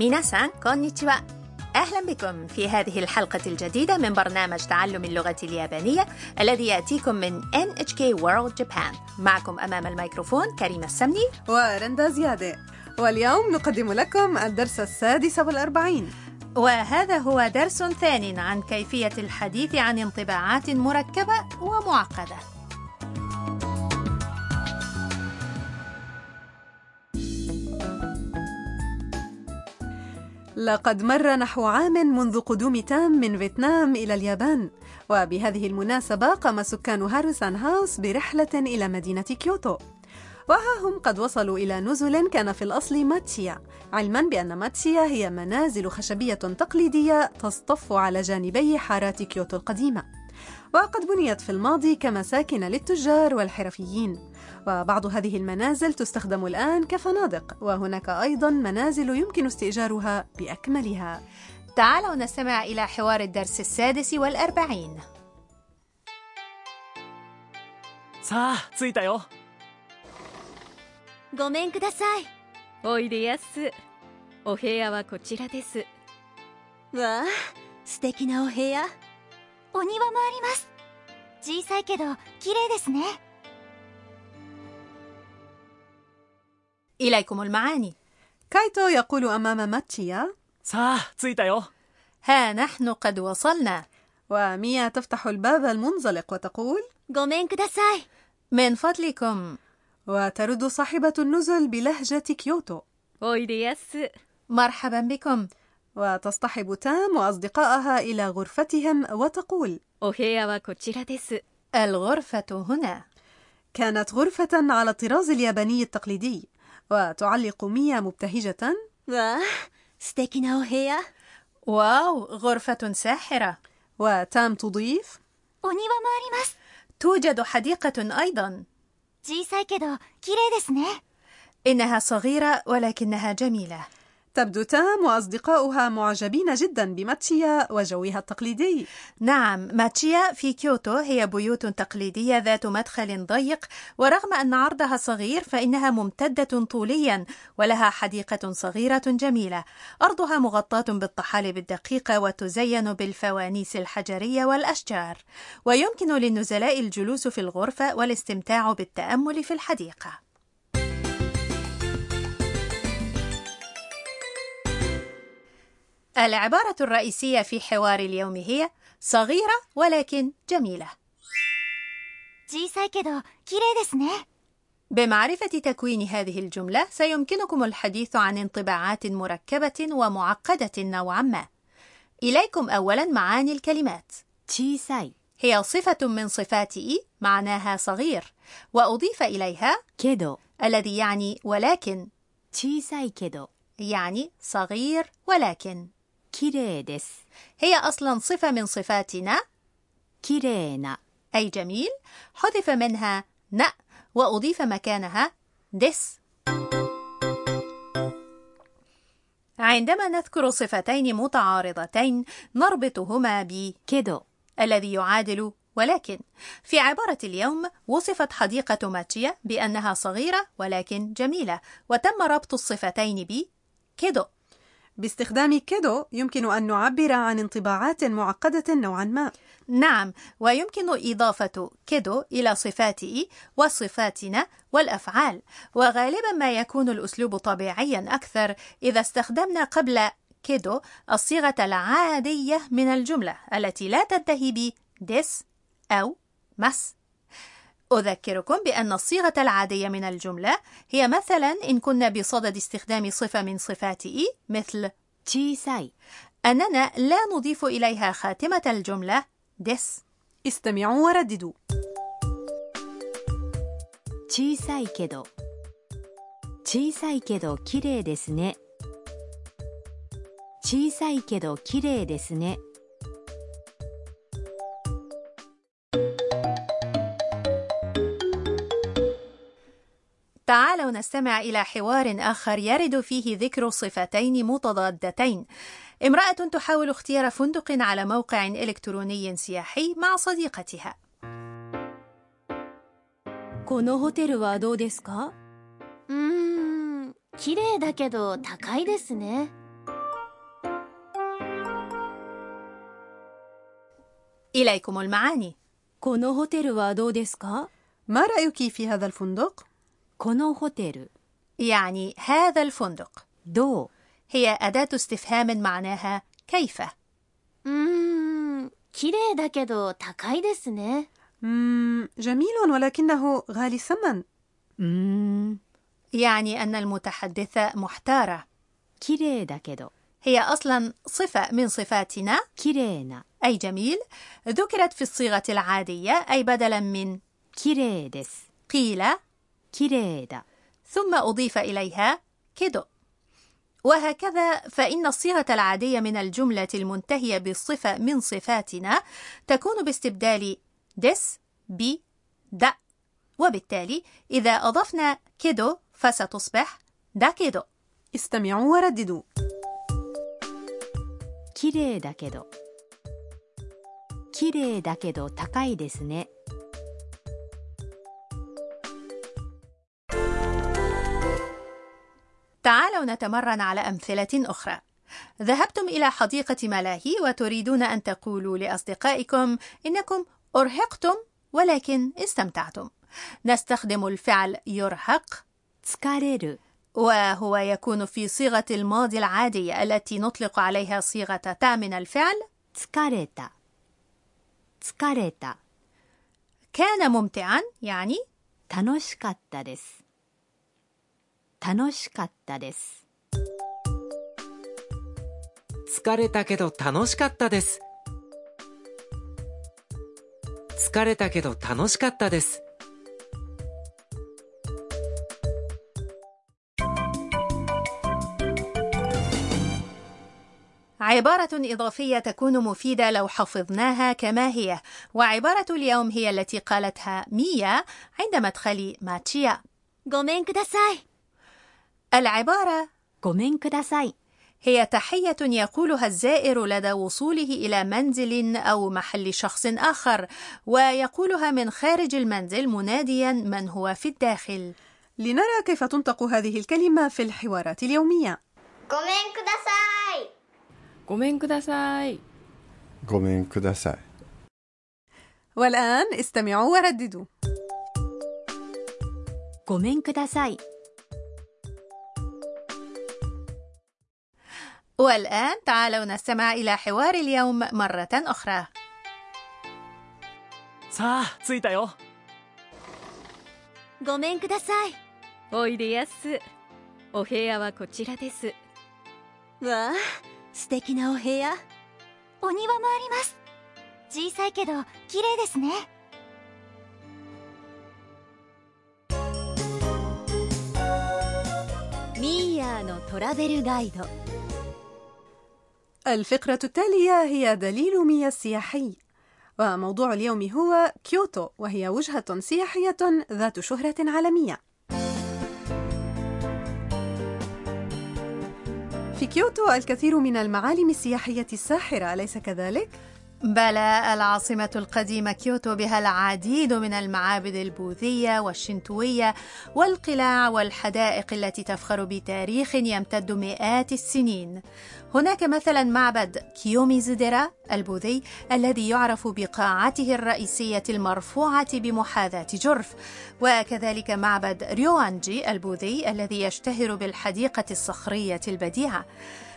ميناسان كونيتشوا أهلا بكم في هذه الحلقة الجديدة من برنامج تعلم اللغة اليابانية الذي يأتيكم من NHK World Japan. معكم أمام الميكروفون كريمة السمني. ورندا زيادة. واليوم نقدم لكم الدرس السادس والأربعين. وهذا هو درس ثان عن كيفية الحديث عن انطباعات مركبة ومعقدة. لقد مر نحو عام منذ قدوم تام من فيتنام إلى اليابان وبهذه المناسبة قام سكان هاروسان هاوس برحلة إلى مدينة كيوتو. وها هم قد وصلوا إلى نزل كان في الأصل ماتشيا علما بأن ماتشيا هي منازل خشبية تقليدية تصطف على جانبي حارات كيوتو القديمة. وقد بنيت في الماضي كمساكن للتجار والحرفيين وبعض هذه المنازل تستخدم الآن كفنادق وهناك أيضا منازل يمكن استئجارها بأكملها تعالوا نستمع إلى حوار الدرس السادس والأربعين さあ着いたよごめんくださいおいでやすお部屋はこちらですわあ素敵なお部屋 お庭もあります小さいけど綺麗ですね إليكم المعاني كايتو يقول أمام ماتشيا さあ着いたよ ها نحن قد وصلنا وميا تفتح الباب المنزلق وتقول ごめんください من فضلكم وترد صاحبة النزل بلهجة كيوتو おいでやす مرحبا بكم وتصطحب تام وأصدقائها إلى غرفتهم وتقول الغرفة هنا. كانت غرفة على الطراز الياباني التقليدي وتعلق ميا مبتهجة واو غرفة ساحرة. وتام تضيف توجد حديقة أيضا إنها صغيرة ولكنها جميلة. تبدو تام وأصدقاؤها معجبين جدا بماتشيا وجوها التقليدي. نعم ماتشيا في كيوتو هي بيوت تقليدية ذات مدخل ضيق ورغم أن عرضها صغير فإنها ممتدة طوليا ولها حديقة صغيرة جميلة. أرضها مغطاة بالطحالب الدقيقة وتزين بالفوانيس الحجرية والأشجار. ويمكن للنزلاء الجلوس في الغرفة والاستمتاع بالتأمل في الحديقة. العبارة الرئيسية في حوار اليوم هي صغيرة ولكن جميلة. بمعرفة تكوين هذه الجملة سيمكنكم الحديث عن انطباعات مركبة ومعقدة نوعا ما. إليكم أولا معاني الكلمات. هي صفة من صفات إي معناها صغير وأضيف إليها كيدو الذي يعني ولكن يعني صغير ولكن كيريديس. هي أصلا صفة من صفاتنا كيرينا. أي جميل. حذف منها ن وأضيف مكانها دس عندما نذكر صفتين متعارضتين نربطهما بكيدو الذي يعادل ولكن. في عبارة اليوم وصفت حديقة ماتشيا بأنها صغيرة ولكن جميلة وتم ربط الصفتين بكيدو. باستخدام كيدو يمكن أن نعبر عن انطباعات معقدة نوعا ما. نعم ويمكن إضافة كيدو إلى صفات إي وصفاتنا والأفعال وغالبا ما يكون الأسلوب طبيعيا أكثر إذا استخدمنا قبل كيدو الصيغة العادية من الجملة التي لا تنتهي ب ديس أو مس. أذكركم بأن الصيغة العادية من الجملة هي مثلا إن كنا بصدد استخدام صفة من صفات إي مثل 小さい أننا لا نضيف إليها خاتمة الجملة ديس استمعوا ورددوا 小さいけど小さいけど綺麗ですね小さいけど綺麗ですね تعالوا نستمع إلى حوار آخر يرد فيه ذكر صفتين متضادتين. امرأة تحاول اختيار فندق على موقع إلكتروني سياحي مع صديقتها. إليكم المعاني. ما رأيك في هذا الفندق؟ このホテル يعني هذا الفندق どう هي أداة استفهام معناها كيف うーん綺麗だけど高いですね مم جميل ولكنه غالي الثمن うーん يعني أن المتحدثة محتارة 綺麗だけど هي أصلا صفة من صفاتنا 綺麗な أي جميل ذكرت في الصيغة العادية أي بدلا من 綺麗です قيل 綺麗だ ثم أضيف إليها كدو وهكذا فإن الصيغة العادية من الجملة المنتهية بالصفة من صفاتنا تكون باستبدال دس ب د وبالتالي إذا أضفنا كدو فستصبح دا كدو استمعوا ورددوا 綺麗だけど綺麗だけど高いですね تعالوا نتمرن على أمثلة أخرى. ذهبتم إلى حديقة ملاهي وتريدون أن تقولوا لأصدقائكم إنكم أرهقتم ولكن استمتعتم. نستخدم الفعل يرهق. تسكاريرو. وهو يكون في صيغة الماضي العادية التي نطلق عليها صيغة تا من الفعل. تسكاريتا. كان ممتعا يعني تانوشيكاتا 楽しかったです疲れたけど楽しかったです疲れたけど楽しかったです عبارة إضافية تكون مفيدة لو حفظناها كما هي وعبارة اليوم هي التي قالتها ميا عند مدخل ماتشيا ごめんください العبارة ごめんください هي تحية يقولها الزائر لدى وصوله إلى منزل أو محل شخص آخر ويقولها من خارج المنزل مناديا من هو في الداخل لنرى كيف تنطق هذه الكلمة في الحوارات اليومية ごめんくださいごめんくださいごめんください والآن استمعوا ورددوا ごめんください والآن تعالوا نستمع إلى حوار اليوم مرة أخرى さあ着いたよごめんくださいおいでやすお部屋はこちらですわあ素敵なお部屋お庭もあります小さいけど綺麗ですねミーヤーのトラベルガイド الفقرة التالية هي دليل مياه السياحي وموضوع اليوم هو كيوتو وهي وجهة سياحية ذات شهرة عالمية في كيوتو الكثير من المعالم السياحية الساحرة أليس كذلك؟ بلى العاصمة القديمة كيوتو بها العديد من المعابد البوذية والشنتوية والقلاع والحدائق التي تفخر بتاريخ يمتد مئات السنين. هناك مثلا معبد كيوميزوديرا البوذي الذي يعرف بقاعته الرئيسية المرفوعة بمحاذاة جرف، وكذلك معبد ريوانجي البوذي الذي يشتهر بالحديقة الصخرية البديعة.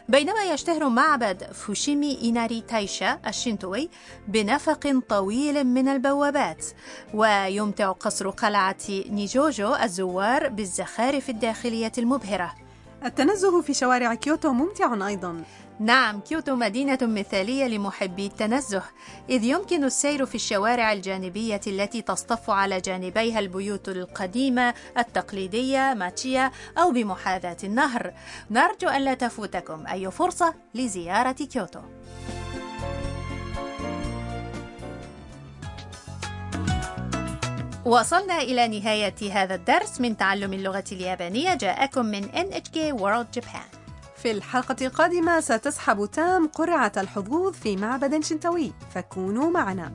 بينما يشتهر معبد فوشيمي إيناري تايشا الشينتوي بنفق طويل من البوابات. ويمتع قصر قلعة نيجوجو الزوار بالزخارف الداخلية المبهرة. التنزه في شوارع كيوتو ممتع أيضا. نعم كيوتو مدينة مثالية لمحبي التنزه إذ يمكن السير في الشوارع الجانبية التي تصطف على جانبيها البيوت القديمة التقليدية ماتشيا أو بمحاذاة النهر. نرجو ألا تفوتكم أي فرصة لزيارة كيوتو. وصلنا إلى نهاية هذا الدرس من تعلم اللغة اليابانية. جاءكم من NHK World Japan. في الحلقة القادمة ستسحب تام قرعة الحظوظ في معبد شنتوي. فكونوا معنا.